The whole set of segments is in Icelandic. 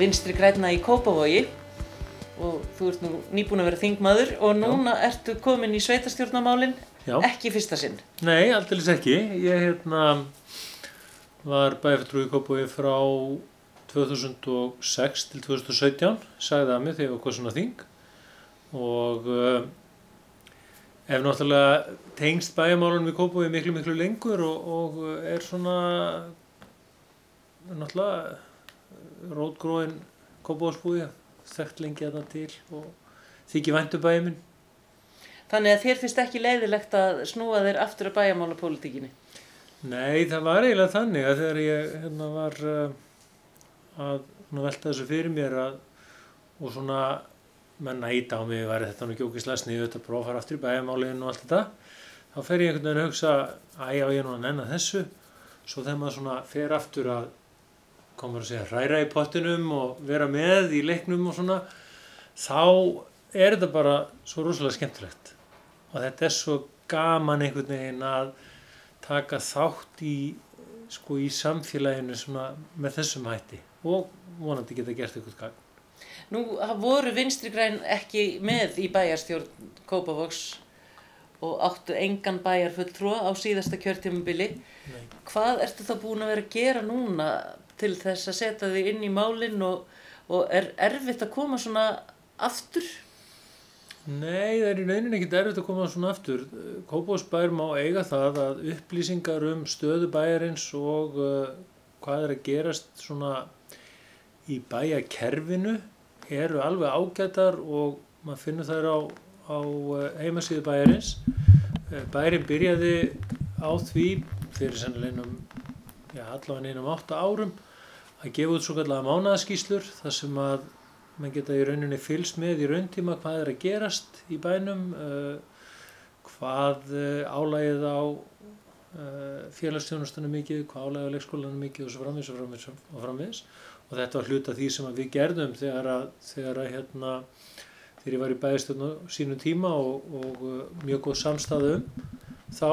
Vinstri græna í Kópavogi og þú ert nú nýbúin að vera þingmaður og núna Já. ertu komin í sveitastjórnamálinn, ekki fyrsta sinn. Nei, alldeles ekki. Ég hérna, var bæjartrúi í Kópavogi frá 2006 til 2017, sagði það mig þegar ég var kosin á þing og uh, ef náttúrulega tengst bæjarmálunum í Kópavogi miklu miklu lengur og, og er svona náttúrulega rótgróin kópáðsbúi þekkt lengi það til og þykji væntu bæja minn Þannig að þér finnst ekki leiðilegt að snúa þér aftur að bæjamála pólitíkinni? Nei, það var eiginlega þannig að þegar ég hérna, var uh, að velta þessu fyrir mér að, og svona menna íta á mig var þetta nú ekki ógislega sniðu þetta prófa að fara aftur í bæjamálinu og allt þetta þá fer ég einhvern veginn að hugsa að ég á ég nú að nenna þessu svo þegar maður svona fer aftur að komur að segja hræra í pottinum og vera með í leiknum og svona þá er þetta bara svo rosalega skemmtilegt. Og þetta er svo gaman einhvern veginn að taka þátt í sko í samfélaginu svona með þessum hætti og vonandi geta gert eitthvað gang Nú voru vinstri græn ekki með í bæjarstjórn Kópavoks og áttu engan bæjar fulltrúa á síðasta kjörtímubili hvað ertu þá búin að vera að gera núna til þess að setja þig inn í málinn og, og er erfitt að koma svona aftur? Nei, það er í rauninni ekkit erfitt að koma svona aftur. Kópásbær má eiga það að upplýsingar um stöðu bæjarins og uh, hvað er að gerast svona í bæjakerfinu eru alveg ágætar og maður finnur þær á, á uh, heimasíðu bæjarins. Uh, bærin byrjaði á því fyrir sennilegum já, allavega einum átta árum að gefa út svo kallega mánaðaskýslur þar sem að mann geta í rauninni fylst með í rauntíma hvað er að gerast í bænum, uh, hvað uh, álægið á félagsstjónustunum mikið, hvað álægið á leikskólanum mikið og svo framvis og framvis og framvis og þetta var hluta því sem við gerðum þegar að, þegar að hérna, þegar ég var í bæðistöðun á sínum tíma og, og uh, mjög góð samstæðum þá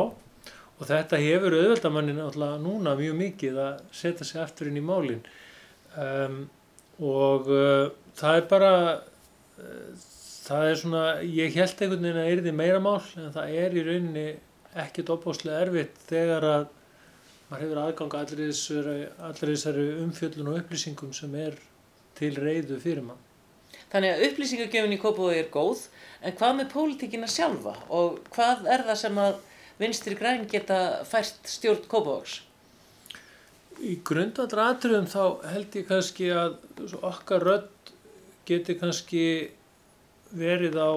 og þetta hefur auðveldamannin alltaf núna mjög mikið að setja sig aftur inn í málinn um, og uh, það er bara uh, það er svona, ég held einhvern veginn að erði meira mál en það er í rauninni ekkert opáslega erfitt þegar að maður hefur aðgang allir þessari, umfjöllun og upplýsingum sem er til reyðu fyrir mann. Þannig að upplýsingagjöfin í Kópavói er góð en hvað með pólitíkina sjálfa og hvað er það sem að vinstri græn geta fært stjórn Kópavóks? Í grundvallra atriðum þá held ég kannski að okkar rödd geti kannski verið á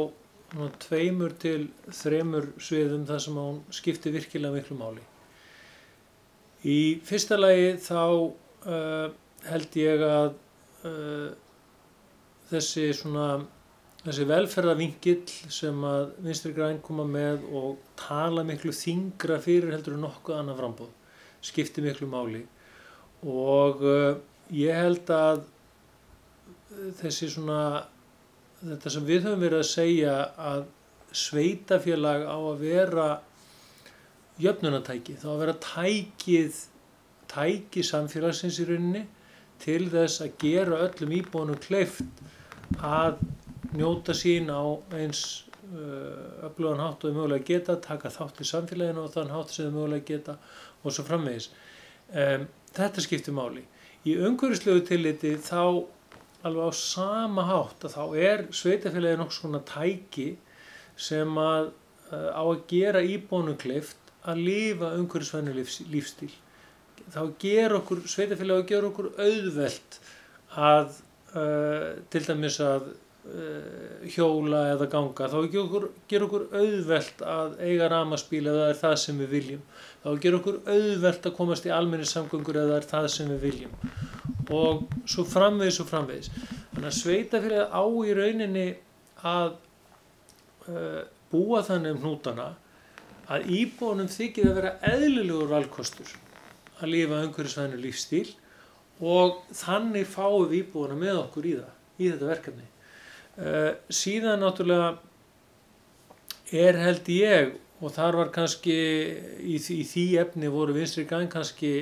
tveimur til þremur sviðum þar sem hún skipti virkilega miklu máli. Í fyrsta lagi þá uh, held ég að uh, þessi svona þessi velferðarvingill sem að vinstri græn koma með og tala miklu þingra fyrir heldur en nokkuð annað frambóð skipti miklu máli. Og uh, ég held að þessi svona þetta sem við höfum verið að segja að sveitafélag á að vera jöfnunatæki þá að vera tækið tæki samfélagsins í rauninni til þess að gera öllum íbúinum kleift að njóta sín á eins uh, öflugan hátt og þau mögulega geta, taka þátt í samfélaginu og þann hátt sem þau mögulega geta og svo framvegis. Um, þetta skiptir máli. Í umhverfislegu tilliti þá alveg á sama hátt að þá er sveitafélagi nokkur svona tæki sem að uh, á að gera íbónum kleift að lifa umhverfisvænu lífstíl. Þá ger okkur, sveitafélagi ger okkur auðvelt að uh, til dæmis að uh, hjóla eða ganga þá ger okkur, okkur auðvelt að eiga ramaspíl eða það er það sem við viljum. Þá ger okkur auðvelt að komast í almenni samgöngur eða það er það sem við viljum. Og svo framvegis og framvegis. Þannig að sveitafélagi á í rauninni að uh, búa þannig um hnútana að íbúinum þykir að vera eðlilegur valkostur að lifa umhverjusvæðinu lífstíl og þannig fáum við íbúina með okkur í það, í þetta verkefni. Uh, síðan náttúrulega er held ég og þar var kannski í, í því efni voru vinstri gæn kannski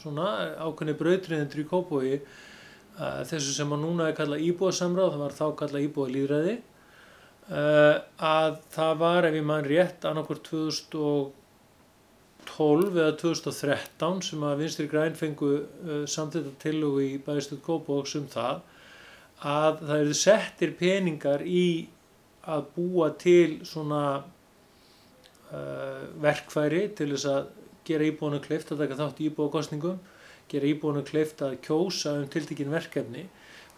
svona ákveðni brautriðendur í Kópói uh, þessu sem að núna er kallað íbúasamráð, það var þá kallað íbúalýðræði uh, að það var ef ég mann rétt annarkvort 2012 eða 2013 sem að Vinstri Græn fengu uh, samþetta tillögu í bæðistuð Kópavóks um það að það eru settir peningar í að búa til svona uh, verkfæri til þess að gera íbúinu kleift að taka þátt í íbúakostningum, gera íbúinu kleift að kjósa um tiltekin verkefni,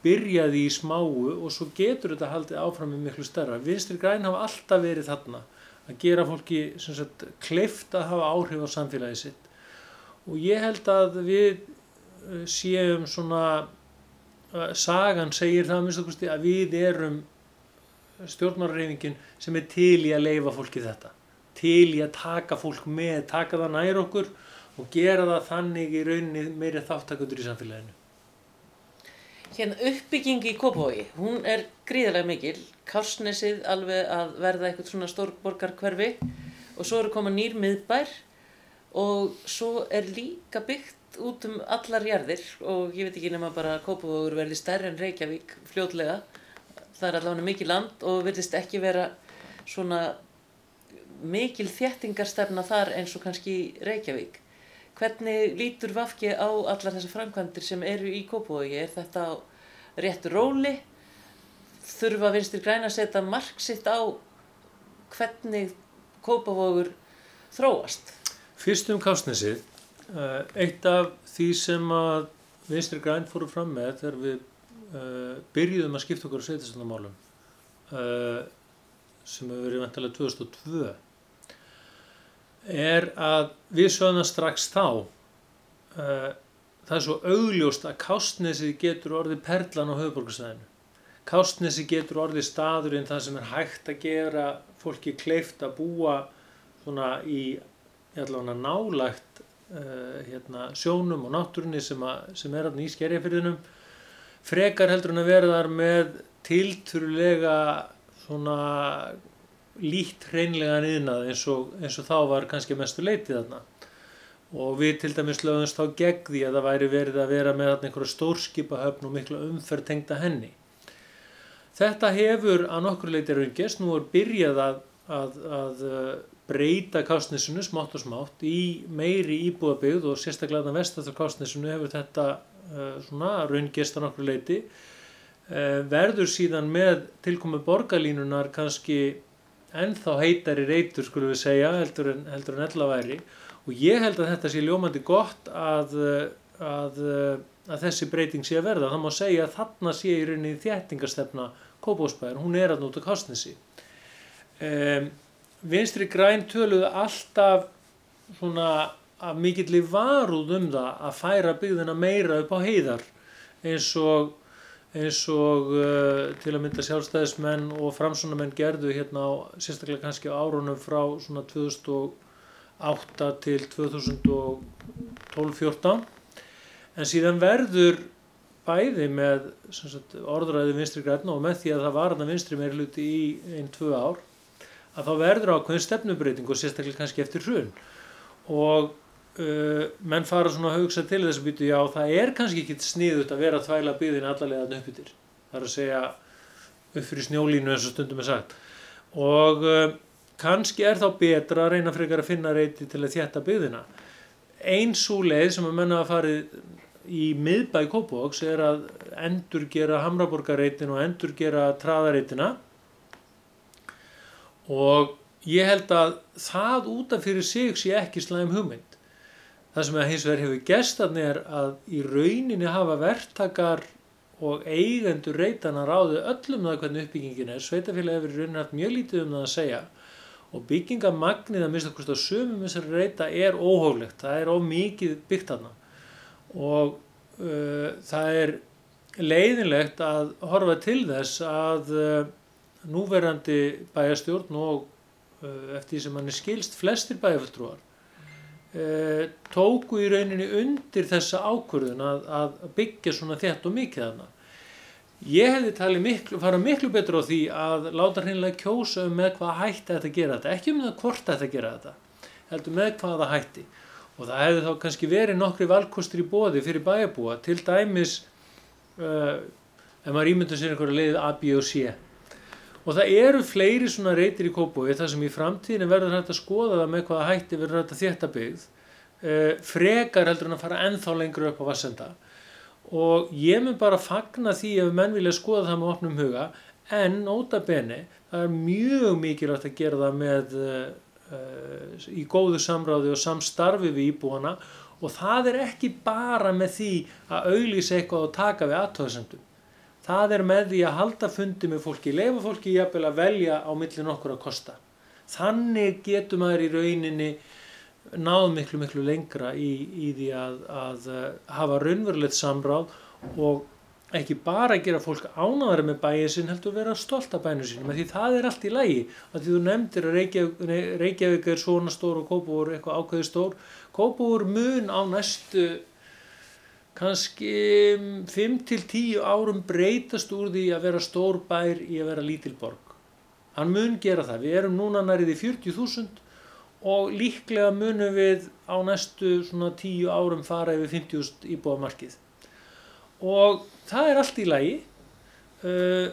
byrjaði í smáu og svo getur þetta haldið áfram með miklu stærra. Vinstri græn hafa alltaf verið þarna að gera fólki sagt, kleift að hafa áhrif á samfélagi sitt. Og ég held að við uh, séum svona, uh, sagan segir það að minnst okkursti að við erum stjórnmárareyfingin sem er til í að leifa fólki þetta. Til í að taka fólk með, taka það nær okkur og gera það þannig í rauninni meiri þáttakundur í samfélaginu. Hérna uppbyggingi í Kópavogi, hún er gríðarlega mikil, Kársnesið alveg að verða eitthvað svona stórborgarkverfi og svo eru koma nýr miðbær og svo er líka byggt út um allar jarðir og ég veit ekki nema bara Kópavogur verði stærri en Reykjavík fljótlega. Það er allavega mikið land og verðist ekki vera svona mikil þéttingarstefna þar eins og kannski Reykjavík. Hvernig lítur Vafki á allar þessar framkvæmdir sem eru í Kópavogi? Er þetta á réttu róli? Þurfa vinstir græna að setja mark sitt á hvernig Kópavogur þróast? Fyrst um Kásnesið, eh, eitt af því sem að vinstir græn fóru fram með þegar við uh, byrjuðum að skipta okkur á sveitistöndamálum uh, sem hefur verið vantilega 2002 er að við sögum það strax þá það er svo augljóst að Kástnesi getur orðið perlan á höfuborgarsæðinu Kástnesi getur orðið staðurinn það sem er hægt að gera fólki kleift að búa svona í allavega nálægt uh, hérna, sjónum og náttúrunni sem, að, sem er alveg í skerjafyrðinum frekar heldur en að vera þar með tilturlega svona líkt hreinlega niðnað eins eins og þá var kannski mestu leitið þarna og við til dæmis lögumst gegn því að það væri verið að vera með einhverja stórskipahöfn og mikla umferð tengda henni. Þetta hefur að nokkur leiti raungest, nú er byrjað að, að, að uh, breyta kásnesinu smátt og smátt í meiri íbúðabygð og sérstaklega að vestastar kásnesinu hefur þetta uh, svona raungest að nokkur leiti. Uh, verður síðan með tilkomi borgarlínunar kannski ennþá heitari reytur skulum við segja heldur en, heldur en ella væri og ég held að þetta sé ljómandi gott að, að, að þessi breyting sé að verða. Það má segja að þarna sé í rauninni þjættingarstefna Kópásbæðar, hún er að nota kastnesi. Um, vinstri græn töluðu alltaf svona að mikill í varúð um það að færa byggðina meira upp á heiðar eins og eins og uh, til að mynda sjálfstæðismenn og framsunamenn gerðu hérna á, sérstaklega kannski á árunum frá svona 2008 til 2012-14 en síðan verður bæði með sagt, orðræði vinstri græna og með því að það var þarna vinstri meir hluti í einn, tvö ár að þá verður ákveðin stefnubreiting og sérstaklega kannski eftir hrun. Og uh, menn fara svona að hugsa til þess að býtu já það er kannski ekki sniðut að vera að þvæla byggðin allarlega upp yfir það er að segja upp fyrir snjólínu eins og stundum er sagt. Og uh, kannski er þá betra að reyna frekar að finna reyti til að þjætta byggðina. Eins og leið sem að menna að fari í miðbæ Kópavóks er að endur gera Hamraborgarreitin og endur gera Traðareitina og ég held að það útaf fyrir sig sé ekki slæm hugmynd Það sem að hins vegar hefur gestarni er að í rauninni hafa verktakar og eigendur reytana ráðu öllum það hvernig uppbyggingin er. Sveitafélagi hefur í rauninni haft mjög lítið um það að segja og byggingamagnið að mista hvort að sömum þessari reyta er óhóflegt. Það er ómikið byggt hana og uh, það er leiðinlegt að horfa til þess að uh, núverandi bæjastjórn og uh, eftir því sem hann er skilst flestir bæjafulltrúar e, tóku í rauninni undir þessa ákvörðun að, að byggja svona þett og mikið þarna. Ég hefði talið miklu, fara miklu betur á því að láta hreinlega kjósa um með hvað hætti þetta gera þetta, ekki um það hvort þetta gera þetta, heldur með hvaða hætti. Og það hefði þá kannski verið nokkri valkostur í bóði fyrir bæjarbúa. Til dæmis uh, ef maður ímyndur sér einhverja leið A, B og C. Og það eru fleiri svona reytir í Kópói þar sem í framtíðinu verður hægt að skoða það með hvaða hætti verður hægt að þétta byggð. Uh, frekar heldur en að fara ennþá lengur upp á Vassenda og ég mun bara fagna því ef menn vilja skoða það með opnum huga. En nota bene það er mjög mikilvægt að gera það með uh, í góðu samráði og samstarfi við íbúana og það er ekki bara með því að auðlýsa eitthvað og taka við aðtöðsendum það er með því að halda fundi með fólki, lefa fólki jafnvel að velja á millin okkur að kosta. Þannig getur maður í rauninni náð miklu miklu lengra í, í því að, að hafa raunverulegt samráð og ekki bara gera fólk ánaðar með bæið sinn heldur vera stolt af bæinu sínum því það er allt í lægi að því þú nefndir að Reykjavík, Reykjavík er svona stór og Kópavór eitthvað ákveði stór. Kópavór mun á næstu kannski 5-10 árum breytast úr því að vera stór bær í að vera lítil borg. Hann mun gera það, við erum núna nærið í 40.000 og líklega munum við á næstu svona 10 árum fara yfir 50.000 íbúa markið og það er allt í lagi. Uh,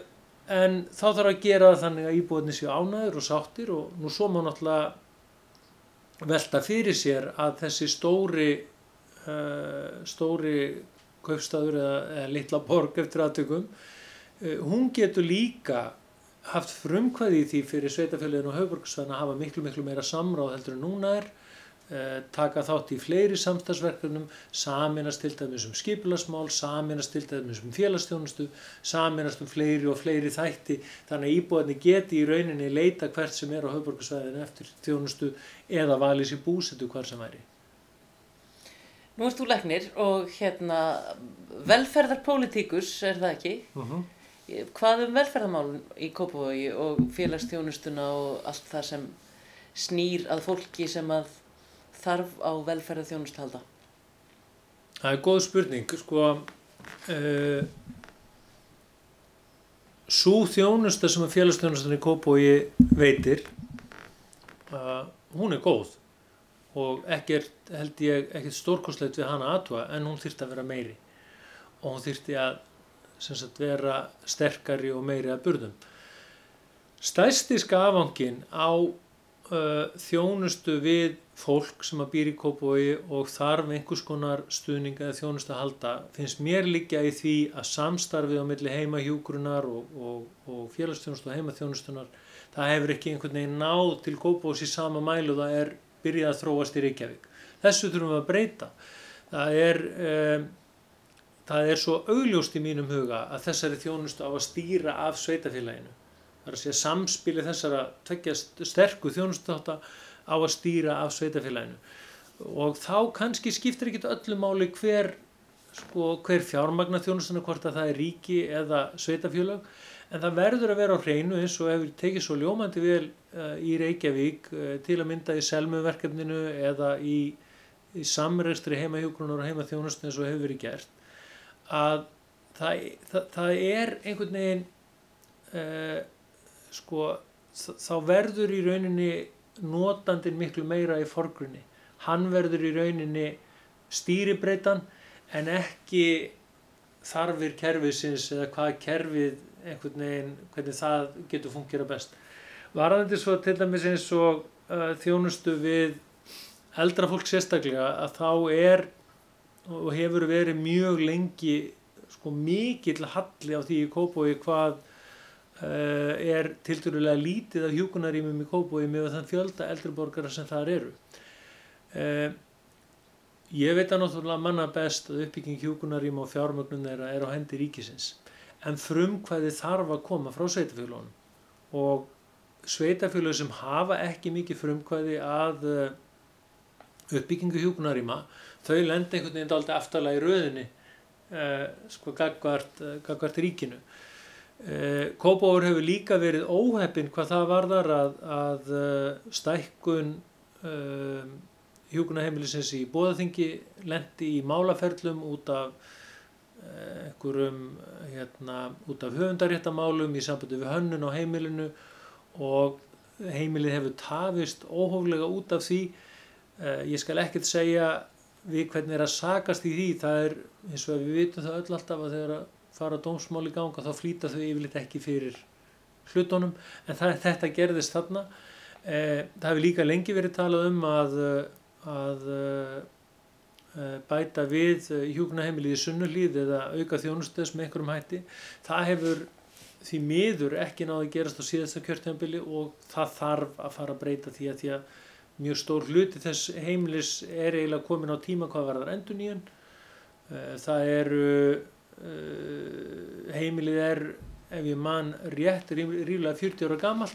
en þá þarf að gera það þannig að íbúinni séu ánæður og sáttir og nú svo má náttúrulega velta fyrir sér að þessi stóri uh, stóri kaupstaður eða, eða litla borg eftir aðtökum uh, hún getur líka haft frumkvæði í því fyrir sveitafélaginu og höfburgsvæðin að hafa miklu miklu meira samráð heldur en núna er taka þátt í fleiri samstagsverkefnum saminast til dæmis um skipilasmál saminast til dæmis um félagstjónustu saminast um fleiri og fleiri þætti þannig að íbúðinni geti í rauninni leita hvert sem er á höfburgsvæðinu eftir þjónustu eða valið sér búsetu hvar sem væri Nú ert þú leknir og hérna velferðarpolítikus er það ekki? uh -huh. Hvað um velferðarmálun í Kópavogi og félagsþjónustuna og allt það sem snýr að fólki sem að þarf á velferðarþjónustu halda? Það er góð spurning, sko, uh, svo þjónusta sem að félagsþjónustan í Kópavogi veitir, uh, hún er góð og ekkert, held ég, ekkert stórkostleit við hana aðtúa en hún þyrfti að vera meiri og hún þyrfti að sagt, vera sterkari og meiri að burðum. Stæsti skafangin á uh, þjónustu við fólk sem að býr í Kópavogi og þarf einhvers konar stuðning eða þjónustu að halda finnst mér líka í því að samstarfið á milli heimahjúgrunar og, og, og félagsþjónustu og heimaþjónustunar það hefur ekki einhvern veginn náð til Kópavógs í sama mælu það er byrjað að þróast í Reykjavík. Þessu þurfum við að breyta. Það er um, það er svo augljóst í mínum huga að þessari þjónustu á að stýra af sveitafélaginu. Það er að segja samspili þessara sterku þjónustu þátt á að stýra af sveitafélaginu. Og þá kannski skiptir ekki öllu máli hver, sko, hver fjármagna þjónustuna, hvort að það er ríki eða sveitafélag, en það verður að vera á hreinu eins og hefur tekið svo ljómandi vel uh, í Reykjavík uh, til að mynda í selmuverkefninu eða í, í samreistri heimahjókunar og heimaþjónustuna eins og hefur verið gert að það, það, það er einhvern veginn uh, sko þá verður í rauninni notandin miklu meira í forgrunni hann verður í rauninni stýribreitan en ekki þarfir kerfisins eða hvað kerfið einhvern veginn, hvernig það getur fungera best. Varðandi svo til dæmis eins og uh, þjónustu við eldra fólk sérstaklega að þá er og hefur verið mjög lengi sko mikill halli á því í Kópói hvað er tildurulega lítið af hjúkunarímum í Kópói með þann fjölda eldriborgara sem þar eru. Uh, ég veit að náttúrulega manna best að uppbygging hjúkunarím og fjármögnum þeirra er á hendi ríkisins. En frumkvæði þarf að koma frá sveitafélagunum og sveitafélag sem hafa ekki mikið frumkvæði að uh, uppbyggingu hjúkunaríma þau lenda einhvern veginn aldrei aftalega í rauðinni sko gagvart, gagvart ríkinu uh, Kópáur hefur líka verið óheppin hvað það varðar að, að stækkun hjúkunaheimilisins í bóðaþingi lendi í málaferlum út af einhverjum hérna, út af höfundaréttamálum í sambandi við hönnun á heimilinu og heimilið hefur tafist óhóflega út af því. Ég skal ekkert segja við hvernig er að sakast í því. Það er eins og við vitum það öll alltaf að þegar að fara dómsmál í ganga þá flýta þau yfirleitt ekki fyrir hlutunum. En það, þetta gerðist þarna. Uh, það hefur líka lengi verið talað um að, að uh, bæta við hjúknaheimilið í sunnuhlýð eða auka þjónustöðs með einhverjum hætti. Það hefur því miður ekki náði að gerast á síðasta kjörtjánbili og það þarf að fara að breyta því að því að mjög stór hluti þess heimilis er eiginlega komin á tíma hvað verðar endur nýjun það eru heimilið er ef ég man rétt ríflega 40 ára gammal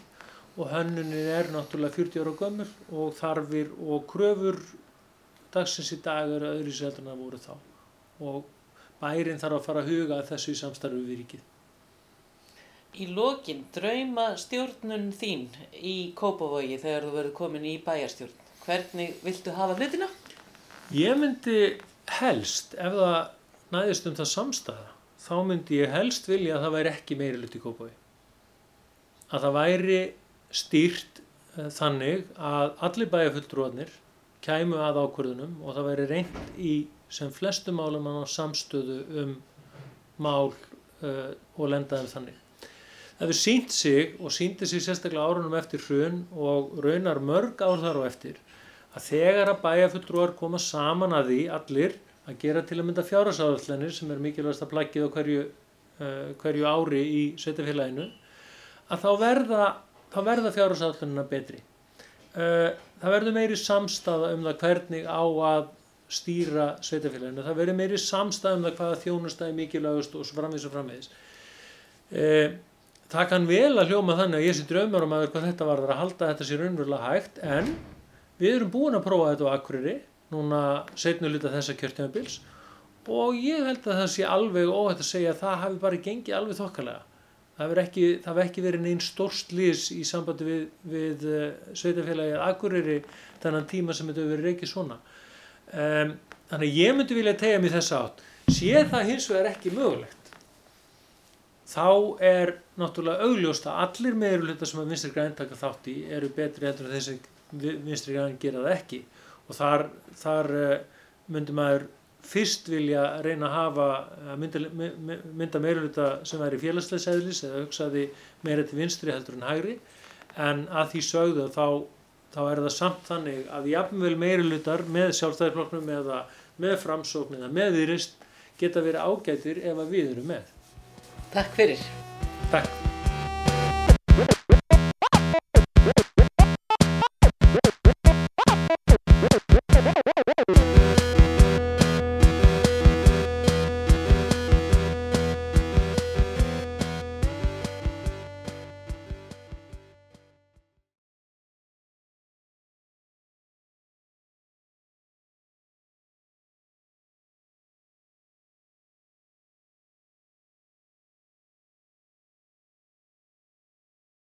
og hönnunin er náttúrulega 40 ára gömur og þarfir og kröfur dagsins í dag eru öðru sér en það voru þá og bærin þarf að fara að huga þessu í samstarfu við ríkið Í lokin, drauma stjórnun þín í Kópavogi þegar þú verður komin í bæjarstjórn. Hvernig viltu hafa hlutina? Ég myndi helst, ef það næðist um það samstæða, þá myndi ég helst vilja að það væri ekki meiri hlut í Kópavogi. Að það væri stýrt uh, þannig að allir bæjarfulltrúarnir kæmu að ákvörðunum og það væri reynd í sem flestum málum á samstöðu um mál uh, og lendaðum þannig. Það hefur sínt sig og síndi sig sérstaklega árunum eftir hrun og raunar mörg ár þar á eftir að þegar að bæjafulltrúar koma saman að því allir að gera til að mynda fjárhásáðallanir sem er mikilvægast að plaggið á hverju, uh, hverju ári í sveitafélaginu að þá verða, verða fjárhásáðallanina betri. Uh, það verður meiri samstaða um það hvernig á að stýra sveitafélaginu, það verður meiri samstaða um það hvaða þjónustæði mikilvægast og svo framvís og framvís. Uh, það kann vel að hljóma þannig að ég sé draumar um að hvað þetta var að halda þetta sér raunverulega hægt en við erum búin að prófa þetta á Akureyri núna setnu lita þessa kjörtjumabils og ég held að það sé alveg óhætt að segja að það hafi bara gengið alveg þokkalega. Það hefur ekki, ekki verið neinn stórst lýs í sambandi við, við uh, sveitafélagið Akureyri þannan tíma sem þetta hefur verið ekki svona. Um, þannig ég myndi vilja tegja mér þessa átt. Sé það hins vegar ekki mögulegt þá er náttúrulega augljóst að allir meðurluta sem að vinstri græn taka þátt í eru betri heldur en þessi vinstri græn gera það ekki og þar, þar uh, myndi maður fyrst vilja reyna að hafa að mynda, mynda meiruluta sem væri félagsleisæðlis eða hugsaði meira til vinstri heldur en hægri en að því sögðu þá, þá er það samt þannig að jafnvel meirulutar með sjálfstæðarflokknum eða með framsókn eða með viðrist geta verið ágætir ef að við erum með Takk fyrir. Takk.